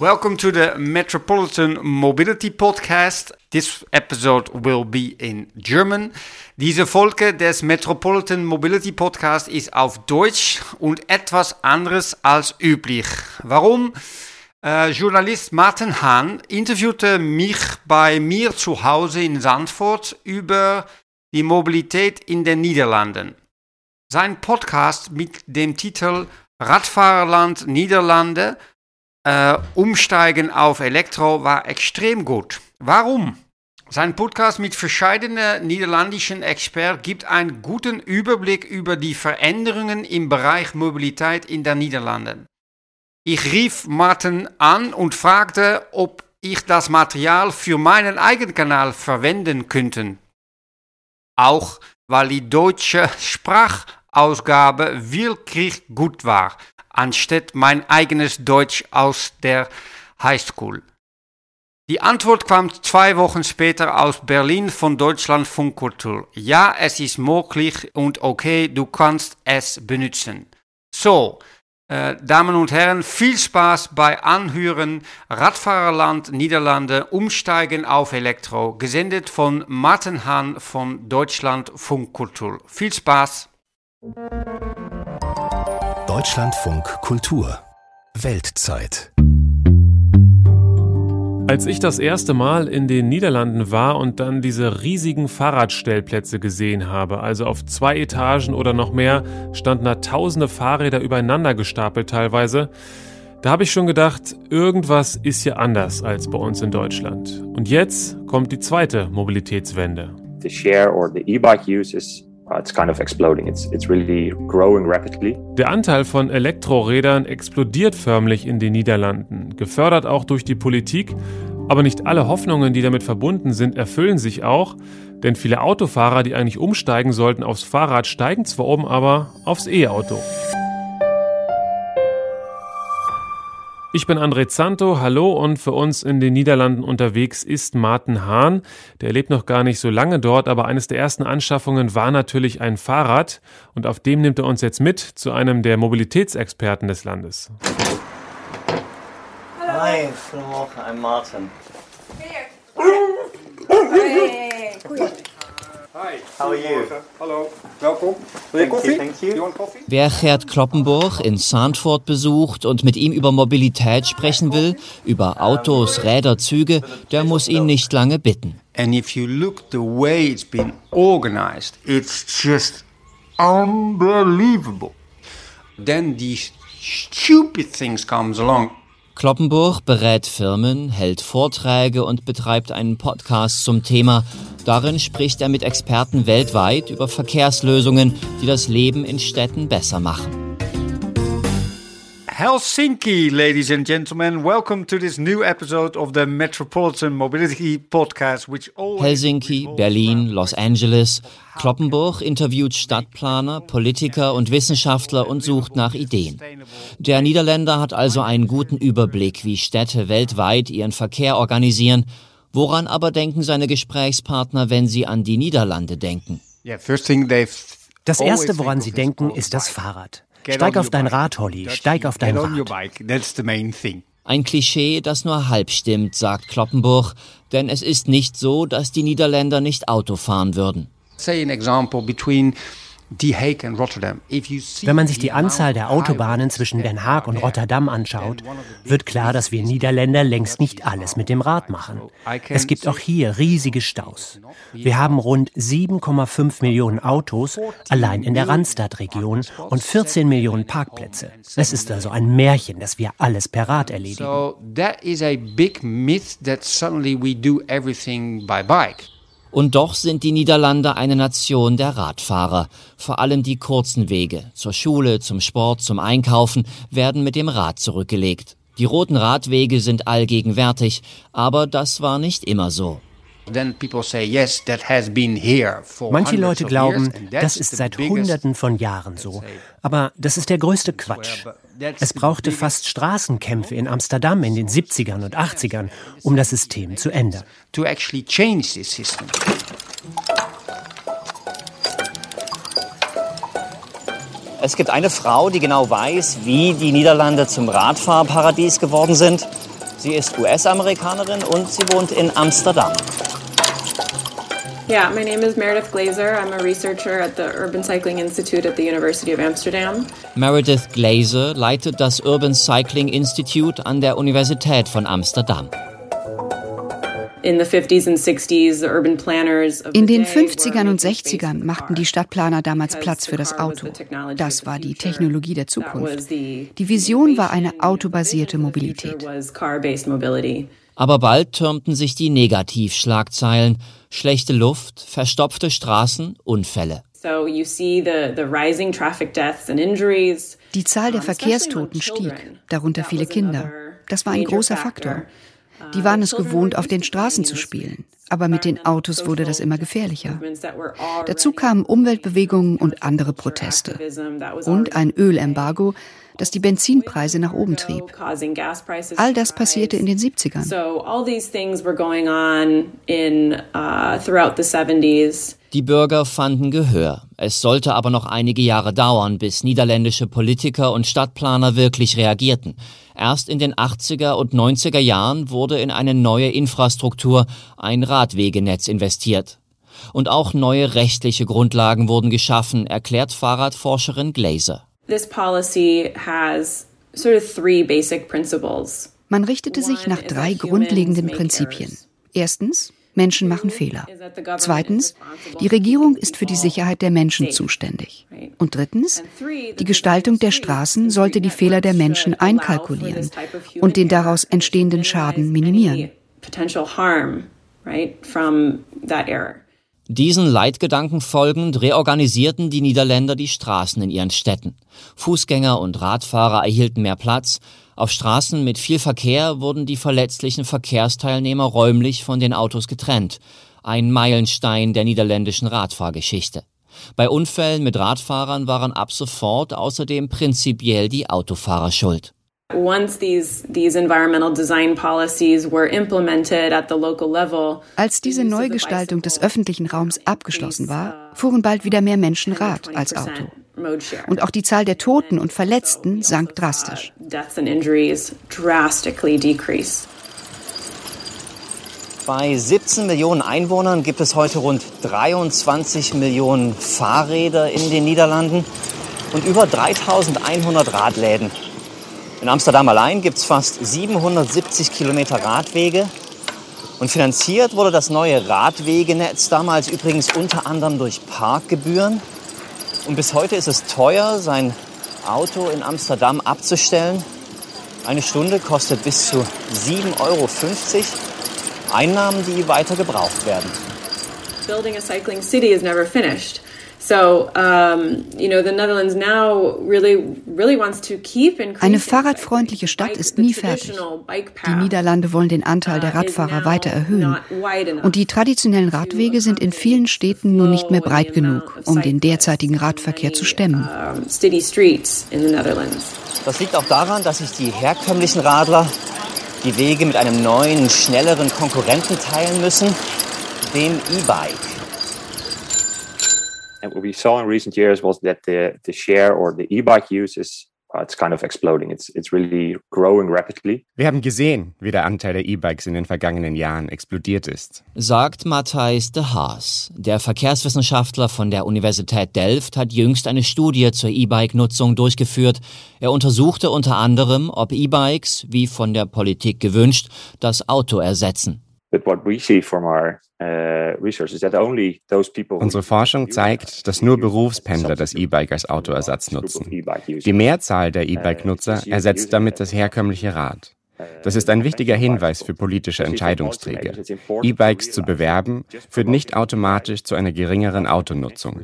Welcome to the Metropolitan Mobility Podcast. This episode will be in German. Diese Folge des Metropolitan Mobility Podcast ist auf Deutsch und etwas anderes als üblich. Warum? Äh, Journalist Martin Hahn interviewte mich bei mir zu Hause in Sandford über die Mobilität in den Niederlanden. Sein Podcast mit dem Titel Radfahrerland Niederlande äh, Umsteigen auf Elektro war extrem gut. Warum? Sein Podcast mit verschiedenen niederländischen Experten gibt einen guten Überblick über die Veränderungen im Bereich Mobilität in den Niederlanden. Ich rief Martin an und fragte, ob ich das Material für meinen eigenen Kanal verwenden könnte. Auch weil die deutsche Sprachausgabe wirklich gut war, anstatt mein eigenes Deutsch aus der Highschool. Die Antwort kam zwei Wochen später aus Berlin von Deutschland Funkkultur. Ja, es ist möglich und okay, du kannst es benutzen. So, äh, Damen und Herren, viel Spaß bei Anhören Radfahrerland Niederlande umsteigen auf Elektro, gesendet von Martin Hahn von Deutschland Funkkultur. Viel Spaß! Deutschlandfunk Kultur Weltzeit als ich das erste Mal in den Niederlanden war und dann diese riesigen Fahrradstellplätze gesehen habe, also auf zwei Etagen oder noch mehr, standen da tausende Fahrräder übereinander gestapelt teilweise, da habe ich schon gedacht, irgendwas ist hier anders als bei uns in Deutschland. Und jetzt kommt die zweite Mobilitätswende. The share or the e-bike use is it's kind of exploding. It's, it's really growing rapidly. Der Anteil von Elektrorädern explodiert förmlich in den Niederlanden, gefördert auch durch die Politik. Aber nicht alle Hoffnungen, die damit verbunden sind, erfüllen sich auch, denn viele Autofahrer, die eigentlich umsteigen sollten aufs Fahrrad, steigen zwar um, aber aufs E-Auto. Ich bin André Zanto, hallo und für uns in den Niederlanden unterwegs ist Martin Hahn. Der lebt noch gar nicht so lange dort, aber eines der ersten Anschaffungen war natürlich ein Fahrrad und auf dem nimmt er uns jetzt mit zu einem der Mobilitätsexperten des Landes. Hi, goedemorgen, I'm Martin. Hey, goeie. Hi. How are you? Hallo. Welkom. Wil je Thank koffie? you, thank you. You want coffee? Wer Gerd Kloppenburg in Sandford besucht und mit ihm über Mobilität sprechen will, über Autos, Räder, Züge, der muss ihn nicht lange bitten. And if you look the way it's been organized, it's just unbelievable. Then these stupid things comes along. Kloppenburg berät Firmen, hält Vorträge und betreibt einen Podcast zum Thema. Darin spricht er mit Experten weltweit über Verkehrslösungen, die das Leben in Städten besser machen. Helsinki, ladies and gentlemen, welcome to this new episode of the Metropolitan Mobility Podcast, which Helsinki, Berlin, Los Angeles. Kloppenburg interviewt Stadtplaner, Politiker und Wissenschaftler und sucht nach Ideen. Der Niederländer hat also einen guten Überblick, wie Städte weltweit ihren Verkehr organisieren. Woran aber denken seine Gesprächspartner, wenn sie an die Niederlande denken? Das Erste, woran Sie denken, is ist das. Fahrrad. Steig auf dein. Rad, Holly. Steig auf dein Get on your Rad. Ein Klischee, das nur halb stimmt, sagt Kloppenburg, denn es ist nicht so, dass die Niederländer nicht Auto fahren würden. Say an example between Wenn man sich die Anzahl der Autobahnen zwischen Den Haag und Rotterdam anschaut, wird klar, dass wir Niederländer längst nicht alles mit dem Rad machen. Es gibt auch hier riesige Staus. Wir haben rund 7,5 Millionen Autos allein in der Randstadtregion und 14 Millionen Parkplätze. Es ist also ein Märchen, dass wir alles per Rad erledigen. So that is a big myth that suddenly we do everything by bike. Und doch sind die Niederlande eine Nation der Radfahrer. Vor allem die kurzen Wege zur Schule, zum Sport, zum Einkaufen werden mit dem Rad zurückgelegt. Die roten Radwege sind allgegenwärtig, aber das war nicht immer so. Then people say yes, that has been here for Manche hundreds Leute of glauben, years, and that's das ist the seit biggest- Hunderten von Jahren so. Aber das ist der größte Quatsch. Es brauchte fast Straßenkämpfe in Amsterdam in den 70ern und 80ern, um das System zu ändern. to actually change this system. Es gibt eine Frau, die genau weiß, wie die Niederlande zum Radfahrparadies geworden sind. Sie ist US-Amerikanerin und sie wohnt in Amsterdam. Yeah, my name is Meredith Glazer. I'm a researcher at the Urban Cycling Institute at the University of Amsterdam. Meredith Glazer leitet das Urban Cycling Institute an der Universität von Amsterdam. In den 50ern und 60ern machten die Stadtplaner damals Platz für das Auto. Das war die Technologie der Zukunft. Die Vision war eine autobasierte Mobilität. Aber bald türmten sich die Negativschlagzeilen. Schlechte Luft, verstopfte Straßen, Unfälle. Die Zahl der Verkehrstoten stieg, darunter viele Kinder. Das war ein großer Faktor. Die waren es gewohnt, auf den Straßen zu spielen. Aber mit den Autos wurde das immer gefährlicher. Dazu kamen Umweltbewegungen und andere Proteste. Und ein Ölembargo, das die Benzinpreise nach oben trieb. All das passierte in den 70ern. Die Bürger fanden Gehör. Es sollte aber noch einige Jahre dauern, bis niederländische Politiker und Stadtplaner wirklich reagierten. Erst in den 80er und 90er Jahren wurde in eine neue Infrastruktur, ein Radwegenetz investiert. Und auch neue rechtliche Grundlagen wurden geschaffen, erklärt Fahrradforscherin Glaser. Man richtete sich nach drei grundlegenden Prinzipien. Erstens, Menschen machen Fehler. Zweitens, die Regierung ist für die Sicherheit der Menschen zuständig. Und drittens, die Gestaltung der Straßen sollte die Fehler der Menschen einkalkulieren und den daraus entstehenden Schaden minimieren. Diesen Leitgedanken folgend reorganisierten die Niederländer die Straßen in ihren Städten. Fußgänger und Radfahrer erhielten mehr Platz. Auf Straßen mit viel Verkehr wurden die verletzlichen Verkehrsteilnehmer räumlich von den Autos getrennt. Ein Meilenstein der niederländischen Radfahrgeschichte. Bei Unfällen mit Radfahrern waren ab sofort außerdem prinzipiell die Autofahrer schuld. Als diese Neugestaltung des öffentlichen Raums abgeschlossen war, fuhren bald wieder mehr Menschen Rad als Auto. Und auch die Zahl der Toten und Verletzten sank drastisch. Bei 17 Millionen Einwohnern gibt es heute rund 23 Millionen Fahrräder in den Niederlanden und über 3100 Radläden. In Amsterdam allein gibt es fast 770 Kilometer Radwege. Und finanziert wurde das neue Radwegenetz damals übrigens unter anderem durch Parkgebühren. Und bis heute ist es teuer, sein Auto in Amsterdam abzustellen. Eine Stunde kostet bis zu 7,50 Euro. Einnahmen, die weiter gebraucht werden. Building a cycling city is never finished. Eine fahrradfreundliche Stadt ist nie fertig. Die Niederlande wollen den Anteil der Radfahrer weiter erhöhen. Und die traditionellen Radwege sind in vielen Städten nur nicht mehr breit genug, um den derzeitigen Radverkehr zu stemmen. Das liegt auch daran, dass sich die herkömmlichen Radler die Wege mit einem neuen, schnelleren Konkurrenten teilen müssen, dem E-Bike. And what we saw in recent years was that the, the share or the e-bike use is uh, it's kind of exploding. It's, it's really growing rapidly. Wir haben gesehen, wie der Anteil der E-Bikes in den vergangenen Jahren explodiert ist. Sagt Matthijs de Haas. Der Verkehrswissenschaftler von der Universität Delft hat jüngst eine Studie zur E-Bike-Nutzung durchgeführt. Er untersuchte unter anderem, ob E-Bikes, wie von der Politik gewünscht, das Auto ersetzen. But what we see from our Uh, Unsere Forschung zeigt, dass nur Berufspendler das E-Bike als Autoersatz nutzen. Die Mehrzahl der E-Bike-Nutzer ersetzt damit das herkömmliche Rad. Das ist ein wichtiger Hinweis für politische Entscheidungsträger. E-Bikes zu bewerben, führt nicht automatisch zu einer geringeren Autonutzung.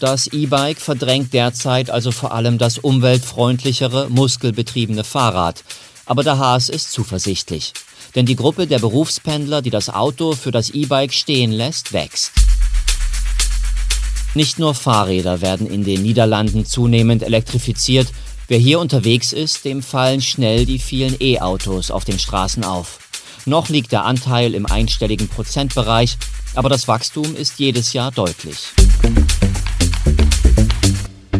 Das E-Bike verdrängt derzeit also vor allem das umweltfreundlichere, muskelbetriebene Fahrrad. Aber der Haas ist zuversichtlich. Denn die Gruppe der Berufspendler, die das Auto für das E-Bike stehen lässt, wächst. Nicht nur Fahrräder werden in den Niederlanden zunehmend elektrifiziert. Wer hier unterwegs ist, dem fallen schnell die vielen E-Autos auf den Straßen auf. Noch liegt der Anteil im einstelligen Prozentbereich, aber das Wachstum ist jedes Jahr deutlich.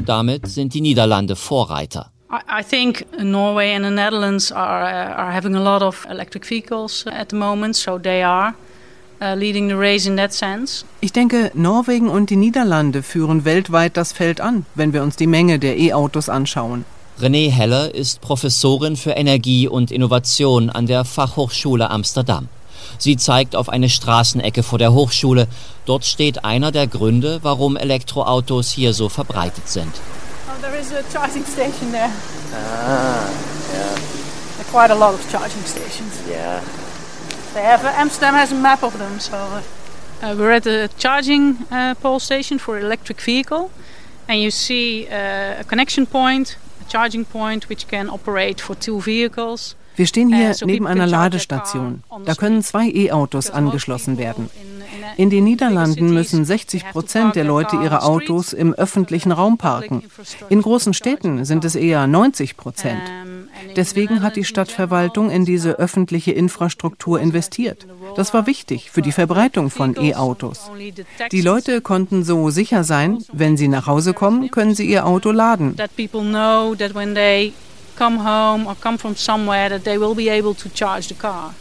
Damit sind die Niederlande Vorreiter. I think Norway and the Netherlands are, uh, are having a lot of electric vehicles at the moment, so they are uh, leading the race in that sense. Ich denke, Norwegen und die Niederlande führen weltweit das Feld an, wenn wir uns die Menge der E-Autos anschauen. Renée Heller ist Professorin für Energie und Innovation an der Fachhochschule Amsterdam. Sie zeigt auf eine Straßenecke vor der Hochschule. Dort steht einer der Gründe, warum Elektroautos hier so verbreitet sind. Oh, there is a charging station there. Ah, yeah. There are quite a lot of charging stations. Yeah. They have uh, Amsterdam has a map of them, so uh, we're at a charging uh, pole station for electric vehicle, and you see uh, a connection point, a charging point which can operate for two vehicles. Wir stehen hier äh, neben einer Ladestation. Da können zwei E-Autos angeschlossen werden. In den Niederlanden müssen 60 Prozent der Leute ihre Autos im öffentlichen Raum parken. In großen Städten sind es eher 90 Prozent. Deswegen hat die Stadtverwaltung in diese öffentliche Infrastruktur investiert. Das war wichtig für die Verbreitung von E-Autos. Die Leute konnten so sicher sein, wenn sie nach Hause kommen, können sie ihr Auto laden come home or come from somewhere that they will be able to charge the car.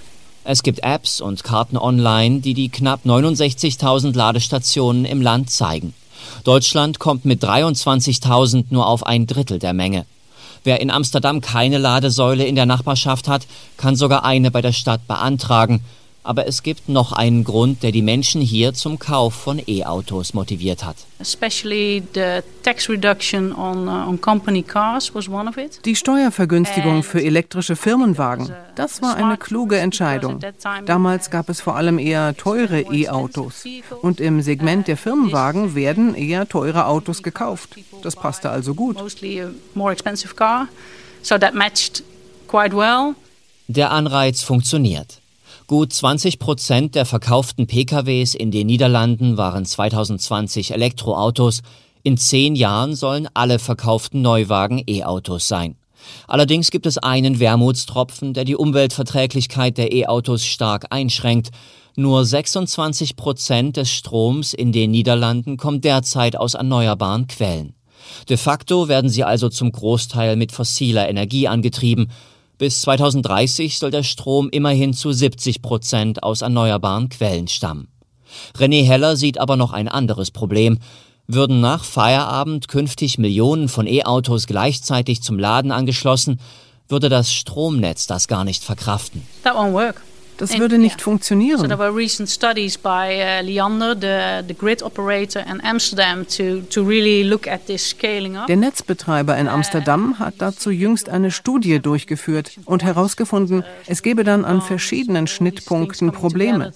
Es gibt Apps und Karten online, die die knapp 69.000 Ladestationen im Land zeigen. Deutschland kommt mit 23.000 nur auf ein Drittel der Menge. Wer in Amsterdam keine Ladesäule in der Nachbarschaft hat, kann sogar eine bei der Stadt beantragen. Aber es gibt noch einen Grund, der die Menschen hier zum Kauf von E-Autos motiviert hat. Uh, die Steuervergünstigung für elektrische Firmenwagen, uh, das war eine kluge Entscheidung. Damals gab es vor allem eher teure E-Autos. Und im Segment der Firmenwagen werden eher teure Autos gekauft. Das passte also gut. Der Anreiz funktioniert. Gut 20 Prozent der verkauften PKWs in den Niederlanden waren 2020 Elektroautos. In zehn Jahren sollen alle verkauften Neuwagen E-Autos sein. Allerdings gibt es einen Wermutstropfen, der die Umweltverträglichkeit der E-Autos stark einschränkt. Nur 26 Prozent des Stroms in den Niederlanden kommt derzeit aus erneuerbaren Quellen. De facto werden sie also zum Großteil mit fossiler Energie angetrieben bis 2030 soll der Strom immerhin zu 70 Prozent aus erneuerbaren Quellen stammen. René Heller sieht aber noch ein anderes Problem. Würden nach Feierabend künftig Millionen von E-Autos gleichzeitig zum Laden angeschlossen, würde das Stromnetz das gar nicht verkraften. That won't work. Das würde nicht funktionieren. So there were recent studies by uh, Leander, the, the grid operator in Amsterdam, to, to really look at this scaling up. Der Netzbetreiber in Amsterdam hat dazu jüngst eine Studie durchgeführt und herausgefunden, es gebe dann an verschiedenen Schnittpunkten Probleme.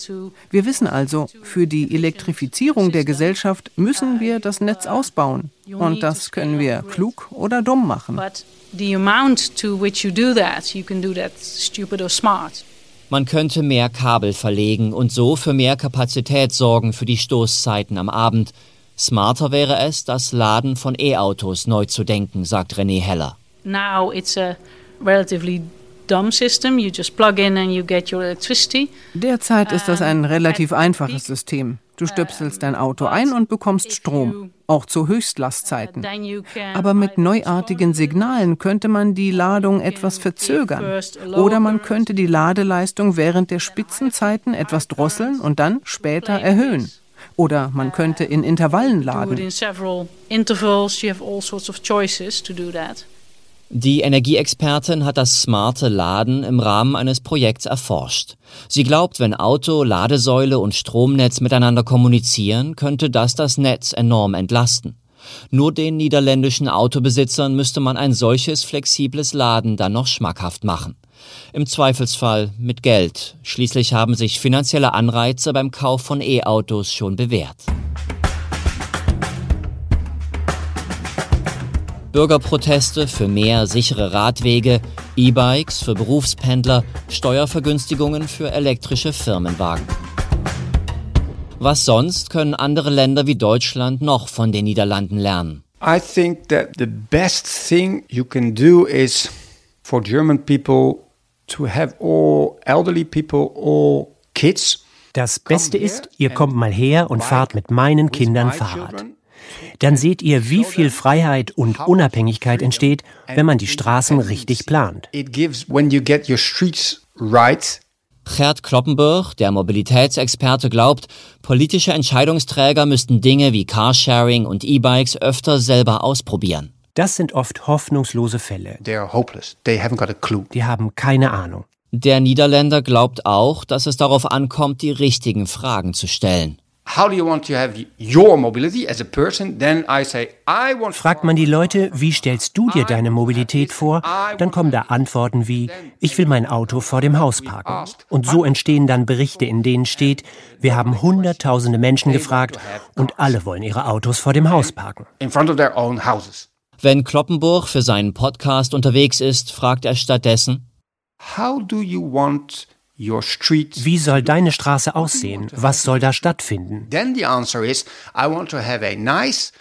Wir wissen also, für die Elektrifizierung der Gesellschaft müssen wir das Netz ausbauen. Und das können wir klug oder dumm machen. But the amount to which you do that, you can do that stupid or smart. Man könnte mehr Kabel verlegen und so für mehr Kapazität sorgen für die Stoßzeiten am Abend. Smarter wäre es, das Laden von E-Autos neu zu denken, sagt René Heller. Now it's a relatively dumb system. You just plug in and you get your electricity. Derzeit ist das ein relativ einfaches System. Du stöpselst dein Auto ein und bekommst Strom, auch zu Höchstlastzeiten. Aber mit neuartigen Signalen könnte man die Ladung etwas verzögern. Oder man könnte die Ladeleistung während der Spitzenzeiten etwas drosseln und dann später erhöhen. Oder man könnte in Intervallen laden. Die Energieexpertin hat das smarte Laden im Rahmen eines Projekts erforscht. Sie glaubt, wenn Auto, Ladesäule und Stromnetz miteinander kommunizieren, könnte das das Netz enorm entlasten. Nur den niederländischen Autobesitzern müsste man ein solches flexibles Laden dann noch schmackhaft machen. Im Zweifelsfall mit Geld. Schließlich haben sich finanzielle Anreize beim Kauf von E-Autos schon bewährt. Bürgerproteste für mehr sichere Radwege, E-Bikes für Berufspendler, Steuervergünstigungen für elektrische Firmenwagen. Was sonst können andere Länder wie Deutschland noch von den Niederlanden lernen? I think that the best thing you can do is for German people to have all elderly people, all kids. Das Beste ist, ihr kommt mal her und fahrt mit meinen Kindern Fahrrad. Dann seht ihr, wie viel Freiheit und Unabhängigkeit entsteht, wenn man die Straßen richtig plant. Gerd Kloppenburg, der Mobilitätsexperte, glaubt, politische Entscheidungsträger müssten Dinge wie Carsharing und E-Bikes öfter selber ausprobieren. Das sind oft hoffnungslose Fälle. Die haben keine Ahnung. Der Niederländer glaubt auch, dass es darauf ankommt, die richtigen Fragen zu stellen. Fragt man die Leute, wie stellst du dir deine Mobilität vor, dann kommen da Antworten wie, ich will mein Auto vor dem Haus parken. Und so entstehen dann Berichte, in denen steht, wir haben hunderttausende Menschen gefragt und alle wollen ihre Autos vor dem Haus parken. Wenn Kloppenburg für seinen Podcast unterwegs ist, fragt er stattdessen, How do you want wie soll deine Straße aussehen? Was soll da stattfinden?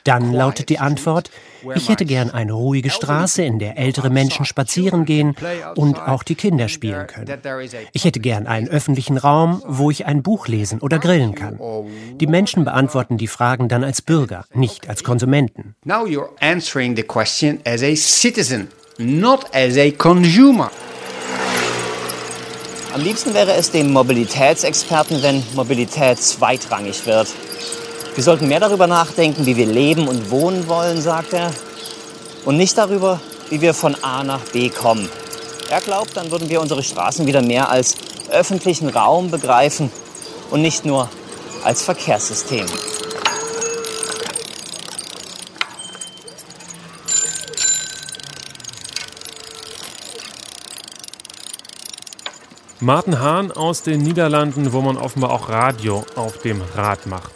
Dann lautet die Antwort, ich hätte gern eine ruhige Straße, in der ältere Menschen spazieren gehen und auch die Kinder spielen können. Ich hätte gern einen öffentlichen Raum, wo ich ein Buch lesen oder grillen kann. Die Menschen beantworten die Fragen dann als Bürger, nicht als Konsumenten. Now you're answering the question as a citizen, not as a consumer. Am liebsten wäre es dem Mobilitätsexperten, wenn Mobilität zweitrangig wird. Wir sollten mehr darüber nachdenken, wie wir leben und wohnen wollen, sagt er, und nicht darüber, wie wir von A nach B kommen. Er glaubt, dann würden wir unsere Straßen wieder mehr als öffentlichen Raum begreifen und nicht nur als Verkehrssystem. Martin Hahn aus den Niederlanden, wo man offenbar auch Radio auf dem Rad macht.